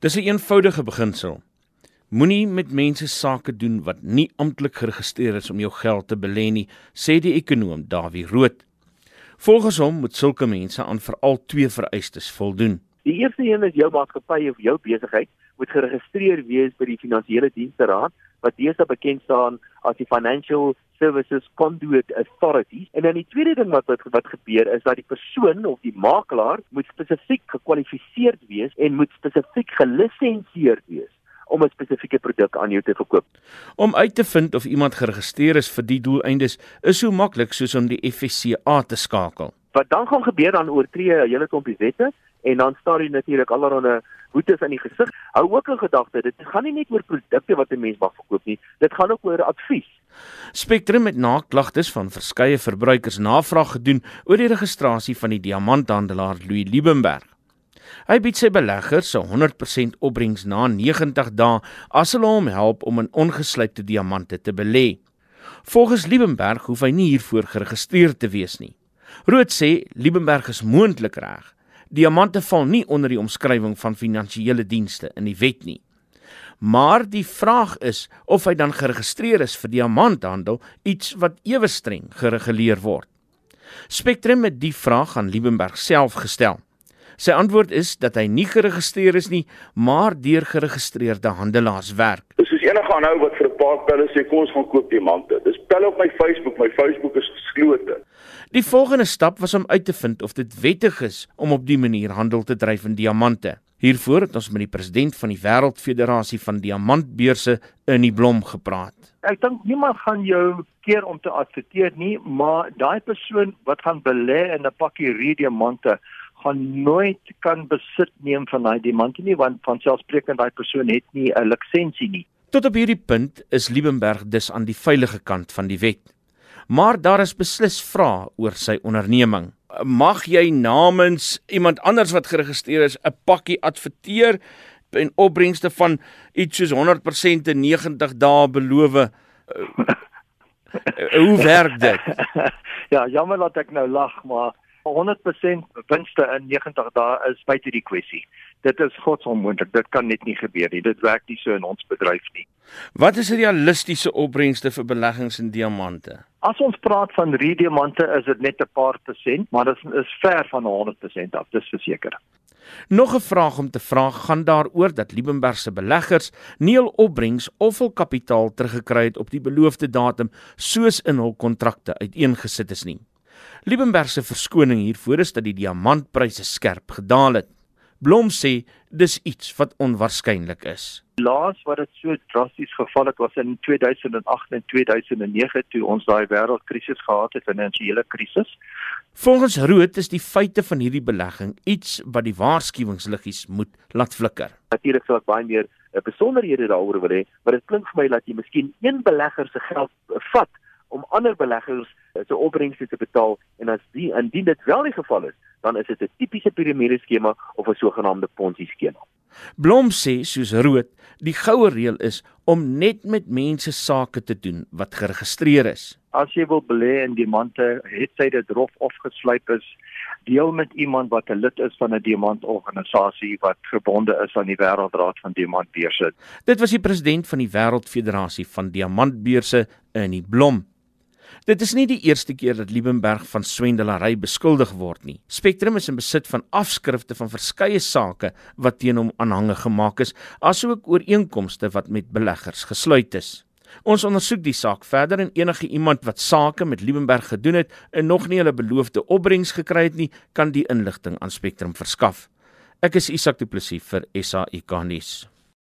Dis 'n een eenvoudige beginsel. Moenie met mense sake doen wat nie amptelik geregistreer is om jou geld te belê nie, sê die ekonom Dawie Rood. Volgens hom moet sulke mense aan veral twee vereistes voldoen. Die eerste een is jou maatskappy of jou besigheid moet geregistreer wees by die Finansiële Dienste Raad wat deesdae bekend staan as die Financial Services Conduit Authority. En dan die tweede ding wat wat, wat gebeur is dat die persoon of die makelaar moet spesifiek gekwalifiseer wees en moet spesifiek gelisensieer wees om 'n spesifieke produk aan jou te verkoop. Om uit te vind of iemand geregistreer is vir die doeleindes is so maklik soos om die FSCA te skakel. Wat dan gaan gebeur dan oortree 'n hele klompie wette en dan staar jy natuurlik allerlei boetes in die gesig. Hou ook in gedagte, dit gaan nie net oor produkte wat 'n mens mag verkoop nie, dit gaan ook oor advies. Spectrum het naklagtes van verskeie verbruikers navraag gedoen oor die registrasie van die diamanthandelaar Louis Liebenberg. Hy bied sy beleggers so 100% opbrengs na 90 dae as hulle hom help om in ongeslypte diamante te belê. Volgens Liebenberg hoef hy nie hiervoor geregistreer te wees nie. Rood sê Liebenberg is moontlik reg Diamante val nie onder die omskrywing van finansiële dienste in die wet nie. Maar die vraag is of hy dan geregistreer is vir diamanthandel, iets wat ewe streng gereguleer word. Spectrum het die vraag aan Liebenberg self gestel. Sy antwoord is dat hy nie geregistreer is nie, maar deur geregistreerde handelaars werk. Dis soos enige aanhou wat vir 'n paar pelle sê kom ons gaan koop diamante. Dis pelle op my Facebook, my Facebook is. Die volgende stap was om uit te vind of dit wettig is om op die manier handel te dryf in diamante. Hiervoor het ons met die president van die Wêreldfederasie van Diamantbeurse in die Blom gepraat. Ek dink niemand gaan jou keer om te adverteer nie, maar daai persoon wat gaan belê in 'n pakkie diamante gaan nooit kan besit neem van daai diamante nie want van selfsprekend daai persoon het nie 'n lisensie nie. Tot op hierdie punt is Liebenberg dus aan die veilige kant van die wet maar daar is beslis vrae oor sy onderneming. Mag jy namens iemand anders wat geregistreer is 'n pakkie adverteer en opbrengste van iets soos 100% in 90 dae beloof? Hoe werk dit? ja, jammer dat ek nou lag, maar 100% winste in 90 dae is buite die kwessie. Dit is godsonmoontlik. Dit kan net nie gebeur nie. Dit werk nie so in ons bedryf nie. Wat is realistiese opbrengste vir beleggings in diamante? As ons praat van diamante, is dit net 'n paar persent, maar dit is ver van 100% af, dis verseker. Nog 'n vraag om te vra gaan daaroor dat Liebenberg se beleggers nie hul opbrengs of hul kapitaal teruggekry het op die beloofde datum soos in hul kontrakte uiteengesit is nie. Liebenberg se verskoning hiervoor is dat die diamantpryse skerp gedaal het. Blom sê dis iets wat onwaarskynlik is. Laas wat dit so drasties geval het was in 2008 en 2009 toe ons daai wêreldkrisis gehad het, 'n finansiële krisis. Volgens Rood is die feite van hierdie belegging iets wat die waarskuwingsliggies moet laat flikker. Natuurlik sou ek baie meer eh, besonderhede daaroor wil hê, maar dit klink vir my dat jy miskien een belegger se geld eh, vat om ander beleggers eh, se opbrengste te betaal en as die indien dit wel die geval is, dan is dit 'n tipiese piramide skema of 'n sogenaamde ponzi skema. Blom sê soos Rood, die goue reël is om net met mense sake te doen wat geregistreer is. As jy wil belê in diamante, het sy dit rof of geslyp is, deel met iemand wat 'n lid is van 'n diamantorganisasie wat gebonde is aan die Wêreldraad van Diamantbeurse. Dit was die president van die Wêreldfederasie van Diamantbeurse in die Blom. Dit is nie die eerste keer dat Liebenberg van swendelary beskuldig word nie. Spectrum is in besit van afskrifte van verskeie sake wat teen hom aanhange gemaak is, asook ooreenkomste wat met beleggers gesluit is. Ons ondersoek die saak verder en enige iemand wat sake met Liebenberg gedoen het en nog nie hulle beloofde opbrengs gekry het nie, kan die inligting aan Spectrum verskaf. Ek is Isak Du Plessis vir SAK nuus.